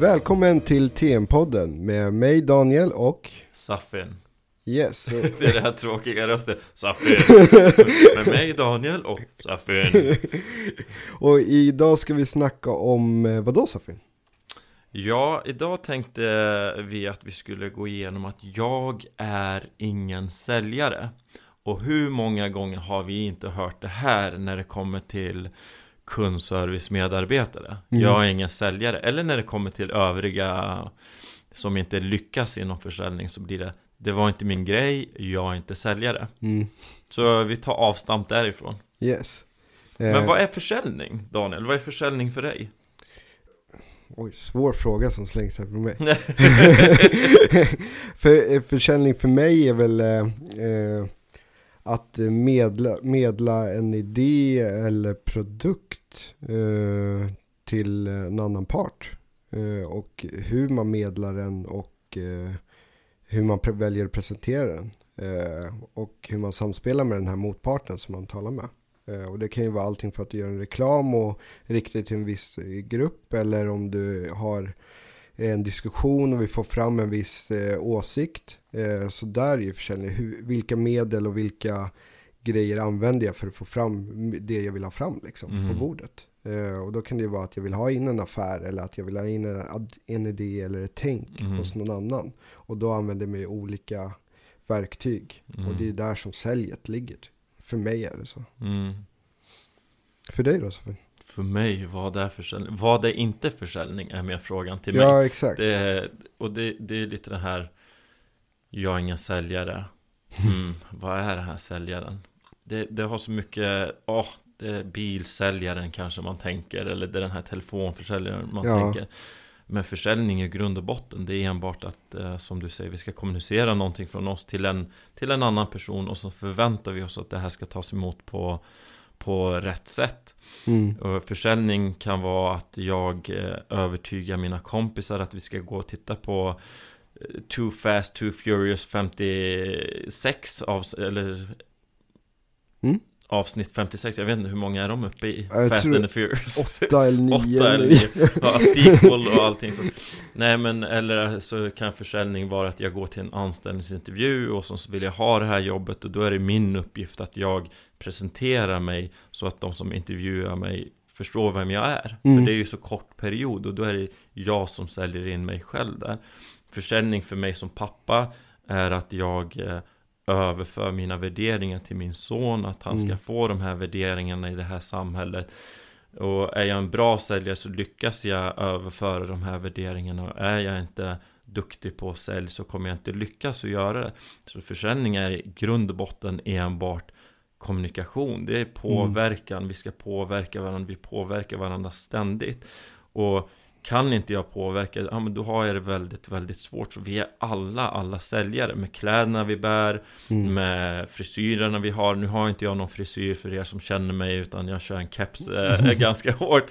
Välkommen till TM-podden med mig Daniel och Saffin. Yes. Det är det här tråkiga rösten. Saffin. Med mig Daniel och Saffin. och idag ska vi snacka om, eh, vadå Safin? Ja, idag tänkte vi att vi skulle gå igenom att jag är ingen säljare. Och hur många gånger har vi inte hört det här när det kommer till kundservice-medarbetare? Mm. Jag är ingen säljare. Eller när det kommer till övriga som inte lyckas inom försäljning så blir det Det var inte min grej, jag är inte säljare. Mm. Så vi tar avstamp därifrån. Yes. Men Eh, vad är försäljning, Daniel? Vad är försäljning för dig? Oj, svår fråga som slängs här på mig. för, eh, försäljning för mig är väl eh, eh, att medla, medla en idé eller produkt eh, till en annan part. Eh, och hur man medlar den och eh, hur man pre- väljer att presentera den. Eh, och hur man samspelar med den här motparten som man talar med. Eh, och det kan ju vara allting för att du gör en reklam och riktar till en viss grupp eller om du har en diskussion och vi får fram en viss eh, åsikt. Eh, så där är ju försäljning. Hur, vilka medel och vilka grejer använder jag för att få fram det jag vill ha fram liksom, Mm. på bordet. Eh, och då kan det ju vara att jag vill ha in en affär eller att jag vill ha in en, en idé eller ett tänk Mm. hos någon annan. Och då använder jag mig olika verktyg. Mm. Och det är där som säljet ligger. För mig är det så. Mm. För dig då Sofie? För mig, vad är försäljning? Vad är inte försäljning? Är mer frågan till mig. Ja, exakt. Det är, och det, det är lite den här Jag är ingen säljare mm, Vad är det här säljaren? Det, det har så mycket Åh, det är bilsäljaren kanske man tänker Eller det är den här telefonförsäljaren man Ja. tänker Men försäljning i grund och botten Det är enbart att eh, Som du säger Vi ska kommunicera någonting från oss till en Till en annan person Och så förväntar vi oss att det här ska tas emot på På rätt sätt Mm. och försäljning kan vara att jag eh, övertygar mina kompisar att vi ska gå och titta på Too Fast, Too Furious 56 avs eller Mm. Avsnitt 56, jag vet inte hur många är de uppe i? Jag Fast and the Furious Åtta eller nio. Åtta eller nio, ja, sequel och allting så. Nej men eller så kan försäljning vara att jag går till en anställningsintervju och så vill jag ha det här jobbet och då är det min uppgift att jag presenterar mig så att de som intervjuar mig förstår vem jag är. Mm. För det är ju så kort period och då är det jag som säljer in mig själv där. Försäljning för mig som pappa är att jag eh, överför mina värderingar till min son, att han ska Mm. få de här värderingarna i det här samhället. Och är jag en bra säljare så lyckas jag överföra de här värderingarna. Och är jag inte duktig på sälj så kommer jag inte lyckas att göra det. Så försäljning är i grund och botten enbart kommunikation. Det är påverkan. Vi ska påverka varandra. Vi påverkar varandra ständigt. Och kan inte jag påverka, ja men då har jag det väldigt, väldigt svårt. Så vi är alla, alla säljare med kläderna vi bär, Mm. med frisyrerna vi har. Nu har inte jag någon frisyr för er som känner mig, utan jag kör en keps eh, ganska hårt.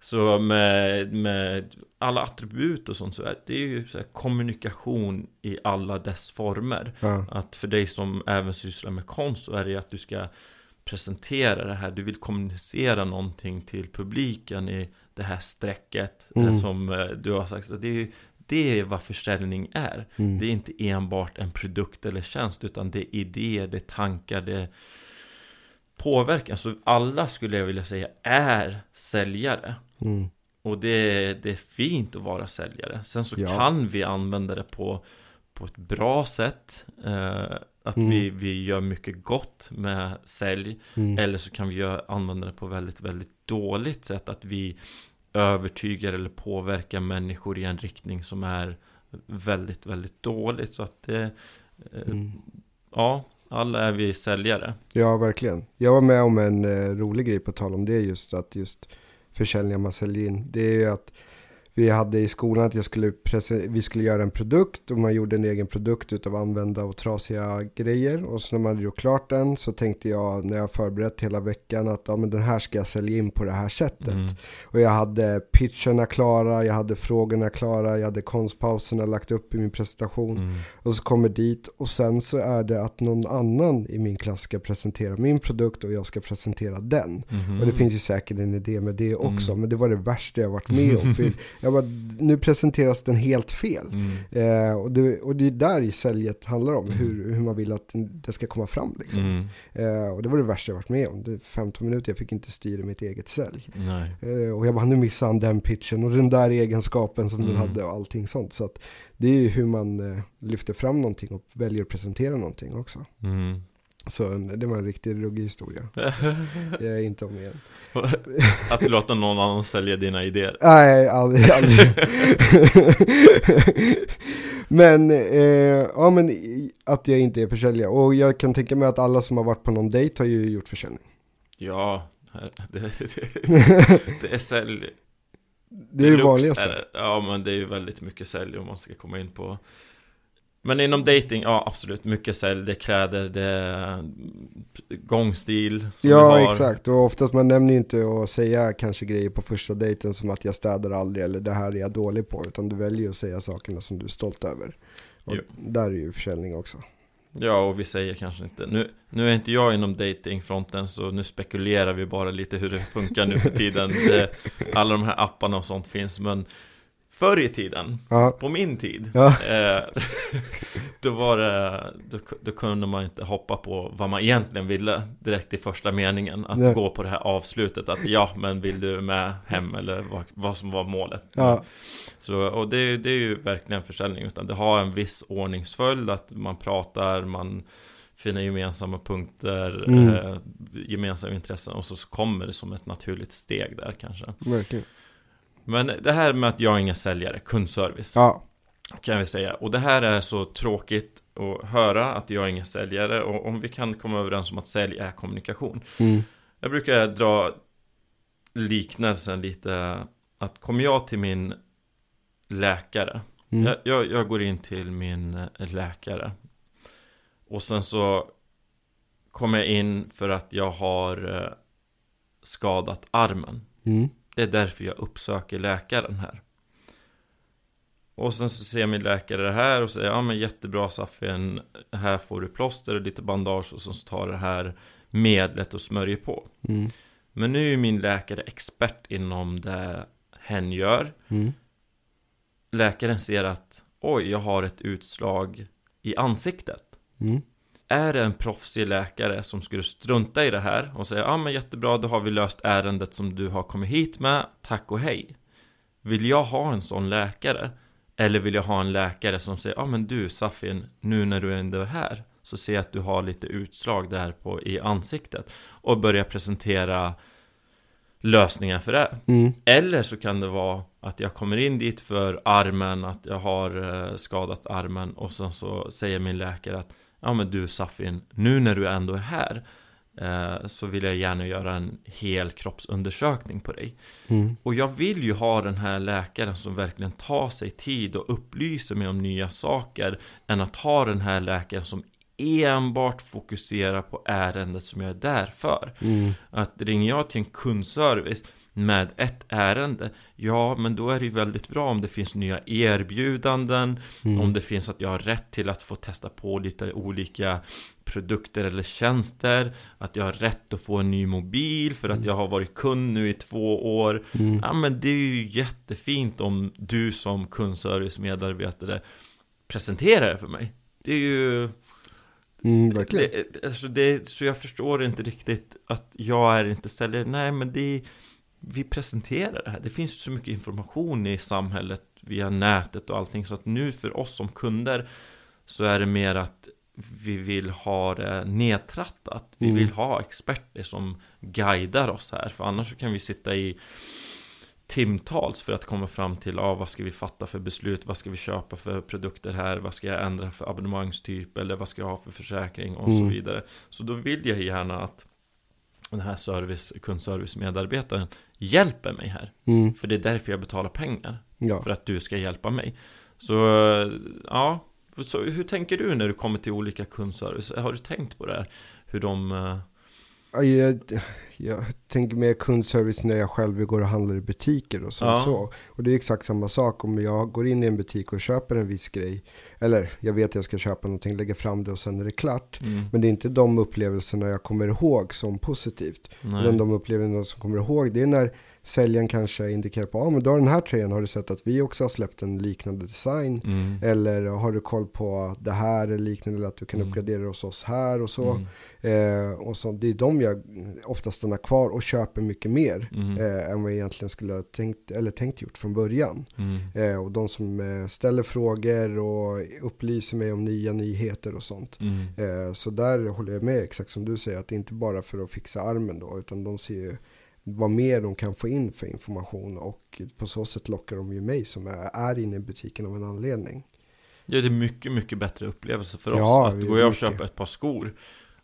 Så med, med alla attribut och sånt så är det är ju kommunikation i alla dess former. Ja. Att för dig som även sysslar med konst så är det att du ska presentera det här. Du vill kommunicera någonting till publiken i det här strecket eh, Mm. som eh, du har sagt. Så det är det är vad försäljning är. Mm. Det är inte enbart en produkt eller tjänst utan det är idéer, det är tankar, det är påverkan. Så alla skulle jag vilja säga är säljare. Mm. Och det, det är fint att vara säljare. Sen så Ja. kan vi använda det på, på ett bra sätt. Eh, att Mm. vi, vi gör mycket gott med sälj. Mm. Eller så kan vi gör, använda det på väldigt, väldigt dåligt sätt. Att vi övertygar eller påverkar människor i en riktning som är väldigt, väldigt dåligt. Så att det, eh, Mm. ja, alla är vi säljare. Ja, verkligen. Jag var med om en eh, rolig grej på tal om det just att just försäljningar man säljer in. Det är ju att vi hade i skolan att jag skulle vi skulle göra en produkt och man gjorde en egen produkt utav använda och trasiga grejer. Och så när man hade gjort klart den så tänkte jag när jag förberett hela veckan att ja, men den här ska jag sälja in på det här sättet. Mm. Och jag hade pitcherna klara, jag hade frågorna klara, jag hade konstpauserna lagt upp i min presentation. Mm. Och så kommer dit och sen så är det att någon annan i min klass ska presentera min produkt och jag ska presentera den. Mhm. Och det finns ju säkert en idé med det också, Mm. men det var det värsta jag varit med om. För jag Jag bara, nu presenteras den helt fel. Mm. Eh, och, det, och det är där säljet handlar om, Mm. hur, hur man vill att det ska komma fram. Liksom. Mm. Eh, och det var det värsta jag varit med om. Det är 15 minuter, jag fick inte styra mitt eget sälj. Eh, och jag bara, nu missade han den pitchen och den där egenskapen som den Mm. hade och allting sånt. Så att det är ju hur man eh, lyfter fram någonting och väljer att presentera någonting också. Så det var en riktig ruggig historia. Jag är inte om igen. Att låta någon annan sälja dina idéer. Nej, aldrig. aldrig. men, eh, ja, men att jag inte är försäljare. Och jag kan tänka mig att alla som har varit på någon dejt har ju gjort försäljning. Ja, det, det, det är sälj. Det är det Deluxe vanligaste. är det. Ja, men det är ju väldigt mycket sälj om man ska komma in på Men inom dating, ja absolut, mycket sälj, det är kläder, det är gångstil Ja, exakt. Och oftast man nämner ju inte att säga kanske grejer på första dejten som att jag städar aldrig eller det här är jag dålig på. Utan du väljer att säga sakerna som du är stolt över. Och Jo. där är ju försäljning också. Ja, och vi säger kanske inte nu, nu är inte jag inom datingfronten så nu spekulerar vi bara lite hur det funkar nu för tiden det, Alla de här apparna och sånt finns men Förr i tiden, Ja, på min tid Ja. eh, Då var det, då, då kunde man inte hoppa på vad man egentligen ville Direkt i första meningen Att Nej. gå på det här avslutet att ja, men vill du med hem eller vad, vad som var målet ja, så, och det, det är ju verkligen försäljning, utan det har en viss ordningsföljd, att man pratar, man finner gemensamma punkter, Mm. eh, gemensamma intressen och så, så kommer det som ett naturligt steg där kanske. verkligen. Men det här med att jag är ingen säljare, kundservice, Ja, kan vi säga. Och det här är så tråkigt att höra att jag är ingen säljare och om vi kan komma överens om att sälj är kommunikation. mm, Jag brukar dra liknelsen lite att kommer jag till min läkare mm, jag, jag, jag går in till min läkare Och sen så Kommer jag in för att jag har eh, Skadat armen. Mm, Det är därför jag uppsöker läkaren här. Och sen så ser min läkare det här och säger Ja men jättebra Safin Här får du plåster och lite bandage och så tar det här medlet och smörjer på. Mm, Men nu är min läkare expert inom det hen gör. Mm, läkaren ser att oj, jag har ett utslag i ansiktet. mm, Är det en proffsig läkare som skulle strunta i det här och säga ja men jättebra, då har vi löst ärendet som du har kommit hit med, tack och hej. Vill jag ha en sån läkare? Eller vill jag ha en läkare som säger ja men du Safin, nu när du ändå är här så ser jag att du har lite utslag där på i ansiktet och börja presentera lösningar för det. mm, Eller så kan det vara att jag kommer in dit för armen, att jag har eh, skadat armen och sen så säger min läkare att Ja men du Safin, nu när du ändå är här eh, Så vill jag gärna göra en hel kroppsundersökning på dig. Mm, Och jag vill ju ha den här läkaren som verkligen tar sig tid och upplyser mig om nya saker Än att ha den här läkaren som enbart fokuserar på ärendet som jag är där för. Mm, att ringer jag till en kundservice med ett ärende. Ja, men då är det ju väldigt bra om det finns nya erbjudanden mm, Om det finns att jag har rätt till att få testa på lite olika produkter eller tjänster Att jag har rätt att få en ny mobil för att jag har varit kund nu i två år. Mm, Ja men det är ju jättefint om du som kundservice-medarbetare presenterar det för mig. Det är ju mm, verkligen. det, alltså det, så jag förstår inte riktigt att jag är inte säljare. Nej, men det vi presenterar det här. Det finns så mycket information i samhället via nätet och allting. Så att nu för oss som kunder så är det mer att vi vill ha det nedtrattat. Vi Mm. vill ha experter som guidar oss här. För annars så kan vi sitta i timtals för att komma fram till ah, vad ska vi fatta för beslut, vad ska vi köpa för produkter här, vad ska jag ändra för abonnemangstyp eller vad ska jag ha för försäkring och så Mm. vidare. Så då vill jag gärna att den här service, kundservice-medarbetaren hjälper mig här. Mm, För det är därför jag betalar pengar, ja. för att du ska hjälpa mig. Så ja, så hur tänker du när du kommer till olika kundservice? Har du tänkt på det här? Hur de... Ja, Jag, jag tänker mer kundservice när jag själv går och handlar i butiker och sånt Ja. så. Och det är exakt samma sak om jag går in i en butik och köper en viss grej. Eller jag vet att jag ska köpa någonting, lägger fram det och sen är det klart. Mm. Men det är inte de upplevelserna jag kommer ihåg som positivt. Nej. Utan de upplevelserna som kommer ihåg det är när säljaren kanske indikerar på, ja ah, men du har den här tröjan, har du sett att vi också har släppt en liknande design? Mm. Eller har du koll på det här eller liknande, eller att du kan Mm. uppgradera hos oss här och så. Mm. Eh, och så. Det är de jag ofta stannar kvar och köper mycket mer Mm. eh, än vad jag egentligen skulle ha tänkt, eller tänkt gjort från början. Mm. Eh, och de som eh, ställer frågor och upplyser mig om nya nyheter och sånt. Mm. Eh, så där håller jag med exakt som du säger, att det inte bara för att fixa armen då, utan de ser ju vad mer de kan få in för information och på så sätt lockar de ju mig som är, är inne i butiken av en anledning. Ja, det är mycket, mycket bättre upplevelse för oss. Ja, att är går jag och mycket. köper ett par skor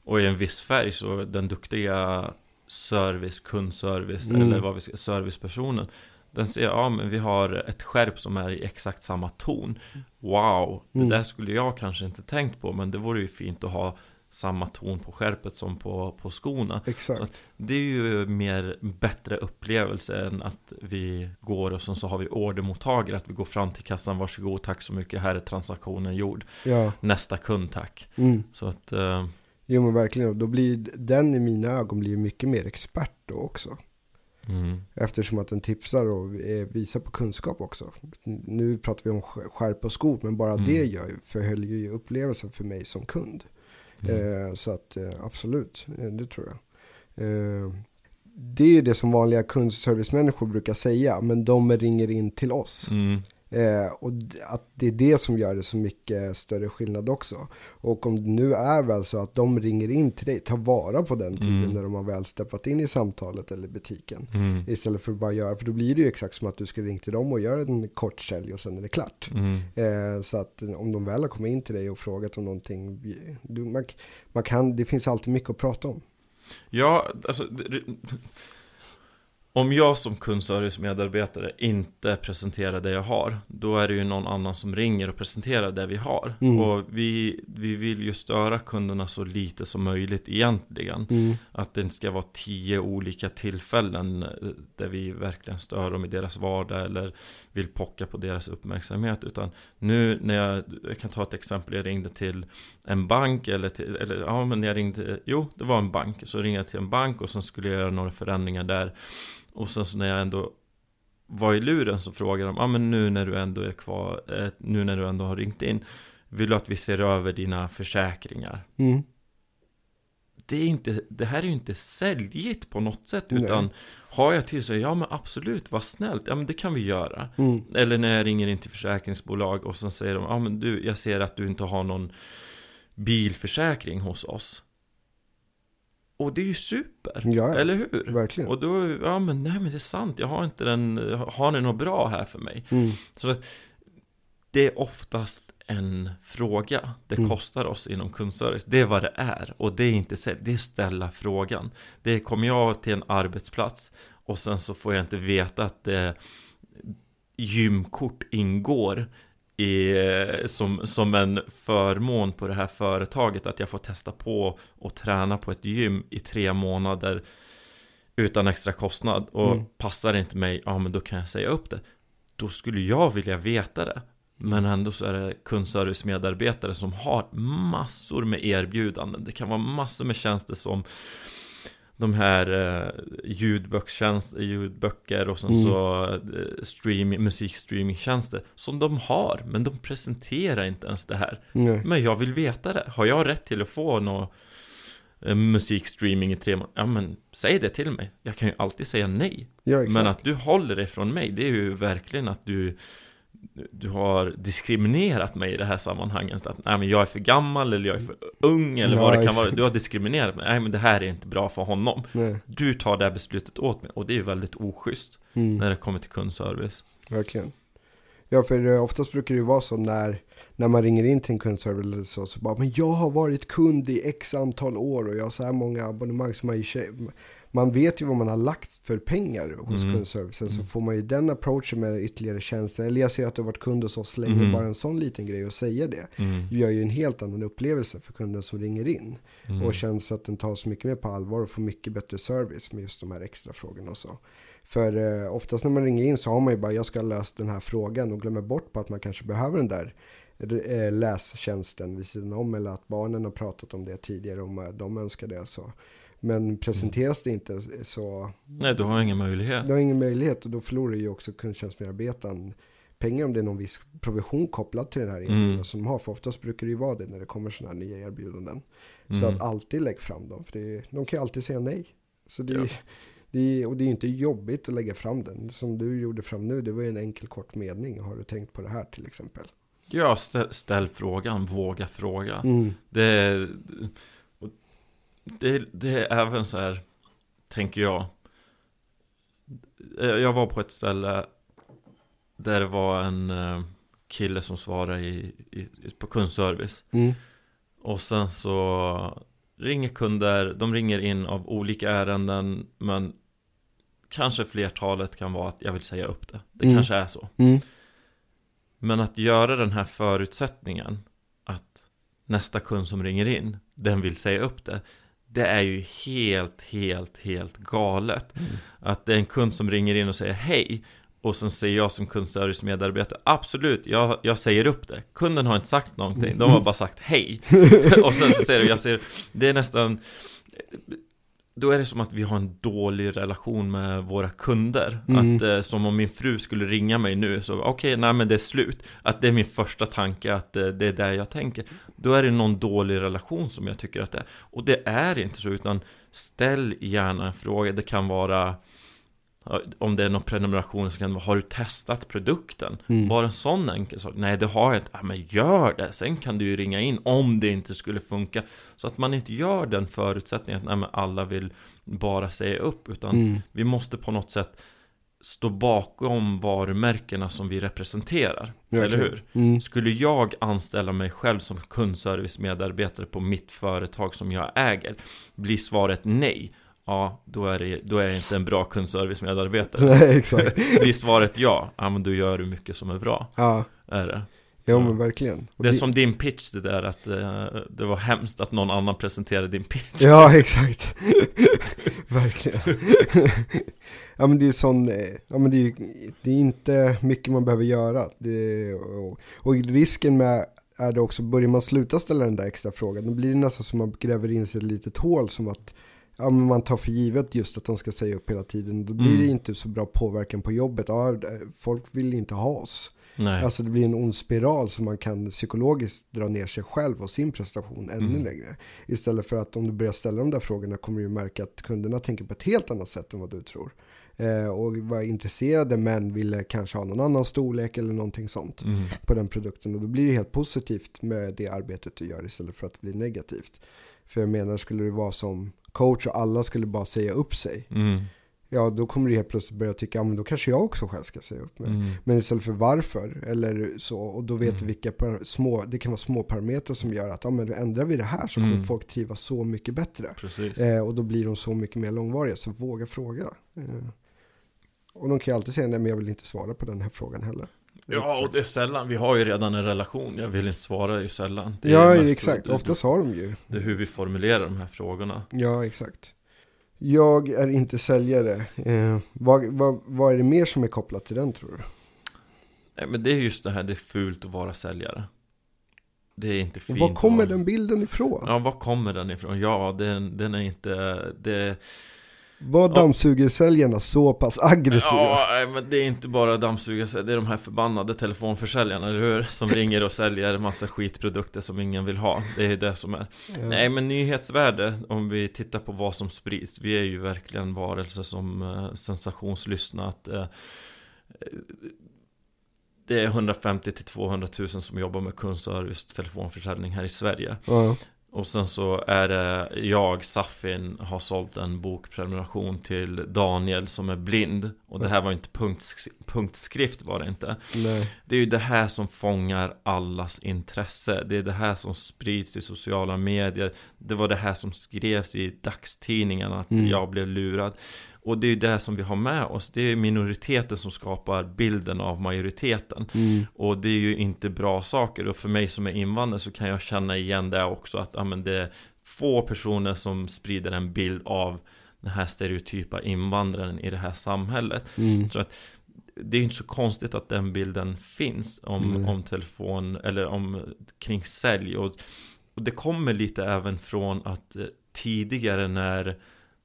och i en viss färg så den duktiga service, kundservice Mm. eller vad vi ska, servicepersonen den säger, ja men vi har ett skärp som är i exakt samma ton. Wow, Mm. det där skulle jag kanske inte tänkt på, men det vore ju fint att ha samma ton på skärpet som på, på skorna. Exakt. Det är ju mer bättre upplevelse än att vi går och sen så har vi ordermottagare, att vi går fram till kassan, varsågod, tack så mycket, här är transaktionen gjord. Ja. Nästa kund tack. Mm. Så att, eh, Jo men verkligen, då blir den i mina ögon blir mycket mer expert då också. mm, Eftersom att den tipsar och eh, visar på kunskap också. Nu pratar vi om sk- skärp och skor, men bara Mm. det gör ju, förhöljer ju upplevelsen för mig som kund. Mm, Eh, så att eh, absolut, eh, det tror jag. Eh, det är ju det som vanliga kundservicemänniskor brukar säga, men de ringer in till oss. mm, Eh, och att det är det som gör det så mycket större skillnad också. Och om det nu är väl så att de ringer in till dig, ta vara på den tiden Mm. när de har väl steppat in i samtalet eller butiken. mm, Istället för att bara göra, för då blir det ju exakt som att du ska ringa till dem och göra en kort sälj och sen är det klart. mm. Eh, så att eh, om de väl har kommit in till dig och frågat om någonting, du, man, man kan, det finns alltid mycket att prata om. Ja, alltså Om jag som kundservice-medarbetare inte presenterar det jag har Då är det ju någon annan som ringer och presenterar det vi har. Mm. Och vi, vi vill ju störa kunderna så lite som möjligt egentligen. Mm. Att det inte ska vara tio olika tillfällen eh, Där vi verkligen stör dem i deras vardag Eller vill pocka på deras uppmärksamhet. Utan nu när jag, jag kan ta ett exempel. Jag ringde till en bank eller, till, eller ja men jag ringde Jo det var en bank. Så ringde jag till en bank och sen skulle jag göra några förändringar där Och sen så när jag ändå var i luren så frågade de Ja ah, men nu när du ändå är kvar eh, Nu när du ändå har ringt in Vill du att vi ser över dina försäkringar? Mm. det, är inte, det här är ju inte säljigt på något sätt Nej. Utan har jag till sig, ja men absolut, vad snällt, ja men det kan vi göra Mm. Eller när jag ringer in till försäkringsbolag och sen säger de, ja men du, jag ser att du inte har någon bilförsäkring hos oss Och det är ju super, Ja, eller hur? verkligen. Och då, ja men nej men det är sant, jag har inte den, har ni något bra här för mig? Mm. Så att det är oftast en fråga. Det Mm. kostar oss inom kundservice. Det är vad det är. Och det är inte sälj, det är ställa frågan. Det är, kommer jag till en arbetsplats och sen så får jag inte veta att det gymkort ingår i, som, som en förmån på det här företaget. Att jag får testa på och träna på ett gym i tre månader utan extra kostnad. Och Mm. passar det inte mig, ja men då kan jag säga upp det. Då skulle jag vilja veta det. Men ändå så är det kundservice-medarbetare som har massor med erbjudanden. Det kan vara massor med tjänster som de här eh, ljudböcker och sen Mm. så eh, streaming, musikstreamingtjänster som de har, men de presenterar inte ens det här. Nej. Men jag vill veta det. Har jag rätt till att få någon eh, musikstreaming i tre månader? Ja men säg det till mig. Jag kan ju alltid säga nej. Ja. Men att du håller det från mig, det är ju verkligen att du du har diskriminerat mig i det här sammanhanget. Att nej men jag är för gammal eller jag är för ung eller Ja, vad det kan vara. Du har diskriminerat mig, nej men det här är inte bra för honom. Nej. Du tar det här beslutet åt mig. Och det är ju väldigt oschysst Mm. när det kommer till kundservice. Verkligen. Ja, för eh, oftast brukar det ju vara så när när man ringer in till en kundservice eller så, så bara, men jag har varit kund i x antal år och jag har så här många abonnemang som man man vet ju vad man har lagt för pengar hos mm. kundservicen. Så mm. får man ju den approachen med ytterligare tjänster. Eller jag ser att du har varit kund hos oss länge, mm. bara en sån liten grej att säga det. Mm. Gör ju en helt annan upplevelse för kunden som ringer in. Mm. Och känns att den tas mycket mer på allvar och får mycket bättre service med just de här extra frågorna och så. För eh, oftast när man ringer in så har man ju bara, jag ska lösa den här frågan och glömmer bort på att man kanske behöver den där eh, lästjänsten vid sidan om eller att barnen har pratat om det tidigare om de önskar det. Så. Men presenteras det inte så... Nej, du har ingen möjlighet. Du har ingen möjlighet och då förlorar ju också kundtjänstmedarbetaren pengar om det är någon viss provision kopplad till den här erbjudandet mm. som de har. För oftast brukar det ju vara det när det kommer sådana här nya erbjudanden. Mm. Så att alltid lägg fram dem, för det, de kan ju alltid säga nej. Så det, ja. det, och det är inte jobbigt att lägga fram den. Som du gjorde fram nu, det var ju en enkel kort mening. Har du tänkt på det här till exempel? Ja, ställ, ställ frågan, våga fråga. Mm. Det det, det är även så här, tänker jag. Eh, jag var på ett ställe där det var en eh, kille som svarade i, i, på kundservice. Mm. Och sen så ringer kunder, de ringer in av olika ärenden, men kanske flertalet kan vara att jag vill säga upp det. Det mm. kanske är så. Mm. Men att göra den här förutsättningen att nästa kund som ringer in, den vill säga upp det. Det är ju helt, helt, helt galet. Mm. Att det är en kund som ringer in och säger hej. Och sen säger jag som kundservice-medarbetare Absolut, jag, jag säger upp det Kunden har inte sagt någonting, de har bara sagt hej Och sen så säger jag säger Det är nästan då är det som att vi har en dålig relation med våra kunder. Mm. Att eh, som om min fru skulle ringa mig nu, så okej, okay, nej men det är slut. Att det är min första tanke, att eh, det är där jag tänker. Då är det någon dålig relation som jag tycker att det är. Och det är inte så, utan ställ gärna en fråga. Det kan vara om det är någon prenumeration så kan det vara, har du testat produkten? Mm. Bara en sån enkel sak. Nej, det har jag inte. Ja, men gör det. Sen kan du ju ringa in om det inte skulle funka. Så att man inte gör den förutsättningen att nej, men alla vill bara säga upp. Utan mm. vi måste på något sätt stå bakom varumärkena som vi representerar. Ja, eller hur? Mm. Skulle jag anställa mig själv som kundservice-medarbetare på mitt företag som jag äger, blir svaret nej Ja, då är, det, då är jag inte en bra kundservice-medarbetare. Nej, exakt. Blir svaret ja, ja men då gör du mycket som är bra. Ja. Är det. Ja men verkligen. Och det är det... som din pitch det där att uh, det var hemskt att någon annan presenterade din pitch. Ja exakt. verkligen. ja men det är sån, eh, ja men det är, det är inte mycket man behöver göra. Det, och, och risken med är det också, börjar man sluta ställa den där extra frågan, då blir det nästan som att man gräver in sig ett litet hål som att ja, men man tar för givet just att de ska säga upp hela tiden. Då blir mm. det inte så bra påverkan på jobbet. Ja, folk vill inte ha oss. Nej. Alltså det blir en ond spiral som man kan psykologiskt dra ner sig själv och sin prestation ännu mm. längre. Istället för att om du börjar ställa de där frågorna kommer du märka att kunderna tänker på ett helt annat sätt än vad du tror. Eh, och var intresserade men ville kanske ha någon annan storlek eller någonting sånt mm. på den produkten. Och då blir det helt positivt med det arbetet du gör istället för att det blir negativt. För jag menar, skulle det vara som coach och alla skulle bara säga upp sig. Mm. Ja, då kommer du helt plötsligt börja tycka, ja men då kanske jag också själv ska säga upp mig. Mm. Men istället för varför, eller så, och då vet mm. du vilka små, det kan vara små parametrar som gör att, ja men ändrar vi det här så kommer mm. folk trivas så mycket bättre. Eh, och då blir de så mycket mer långvariga, så våga fråga. Eh. Och de kan ju alltid säga, nej men jag vill inte svara på den här frågan heller. Ja, och det är sällan. Vi har ju redan en relation. Jag vill inte svara ju sällan. ja, exakt. Oftast har de ju. Det är hur vi formulerar de här frågorna. Ja, exakt. Jag är inte säljare. Eh, vad, vad, vad är det mer som är kopplat till den tror du? Nej, men det är just det här, det är fult att vara säljare. Det är inte fint. Var kommer den bilden ifrån? Ja, var kommer den ifrån? Ja, den, den är inte... Det, var dammsugersäljarna så pass aggressiva? Ja, men det är inte bara dammsugarsäljarna, det är de här förbannade telefonförsäljarna, eller hur? Som ringer och säljer massa skitprodukter som ingen vill ha. Det är det som är. Ja. Nej, men nyhetsvärde, om vi tittar på vad som sprids. Vi är ju verkligen varelser som uh, sensationslyssnat. Uh, det är 150 till 200 000 som jobbar med kundservice och telefonförsäljning här i Sverige. Ja. Och sen så är det jag, Safin, har sålt en bokprenumeration till Daniel som är blind. Och det här var inte punktsk punktskrift var det inte. Nej. Det är ju det här som fångar allas intresse. Det är det här som sprids i sociala medier. Det var det här som skrevs i dagstidningarna att Mm. jag blev lurad Och det är ju det som vi har med oss Det är minoriteten som skapar bilden av majoriteten Mm. och det är ju inte bra saker och för mig som är invandrare så kan jag känna igen det också att ja, men det är få personer som sprider en bild av den här stereotypa invandraren i det här samhället. Mm. Så att det är inte så konstigt att den bilden finns om, Nej. om telefon eller om kring sälj och, och det kommer lite även från att eh, tidigare när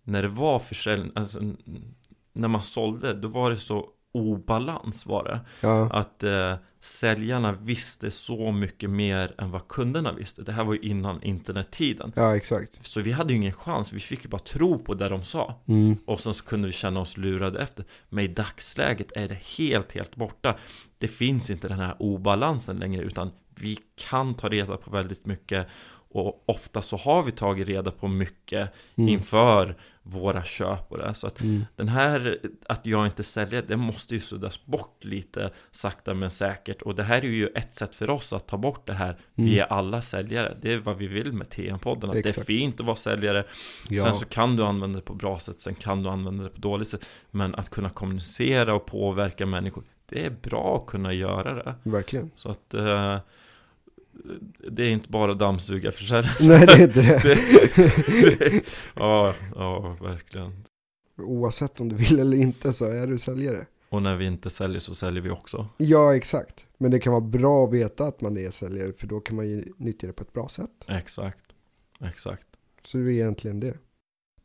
när det var försäljning, alltså när man sålde, då var det så obalans var det. Ja. Att eh, säljarna visste så mycket mer än vad kunderna visste. Det här var ju innan internettiden. ja, exakt. Så vi hade ju ingen chans, vi fick ju bara tro på det de sa. Mm. Och sen så kunde vi känna oss lurade efter. Men i dagsläget är det helt, helt borta. Det finns inte den här obalansen längre, utan vi kan ta reda på väldigt mycket. Och ofta så har vi tagit reda på mycket Mm. inför våra köp och det. Så att Mm. den här, att jag inte säljer, det måste ju suddas bort lite sakta men säkert. Och det här är ju ett sätt för oss att ta bort det här. Vi är alla säljare. Det är vad vi vill med TM-podden. Att det är fint att vara säljare. Ja. Sen så kan du använda det på bra sätt, sen kan du använda det på dåligt sätt. Men att kunna kommunicera och påverka människor, det är bra att kunna göra det. Verkligen. Så att eh, det är inte bara dammsuga försäljare. Nej, det är inte det. det. Ja, ja, verkligen. Oavsett om du vill eller inte så är du säljare. Och när vi inte säljer så säljer vi också. Ja, exakt. Men det kan vara bra att veta att man är säljare för då kan man ju nyttja det på ett bra sätt. Exakt. Exakt. Så det är egentligen det.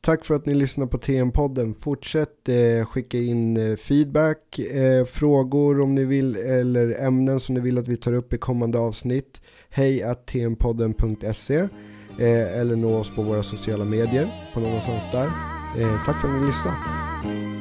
Tack för att ni lyssnar på TM-podden. Fortsätt eh, skicka in eh, feedback, eh, frågor om ni vill eller ämnen som ni vill att vi tar upp i kommande avsnitt. Hejatmpodden.se eh, eller nå oss på våra sociala medier på någonstans där. Eh, tack för att ni lyssnade.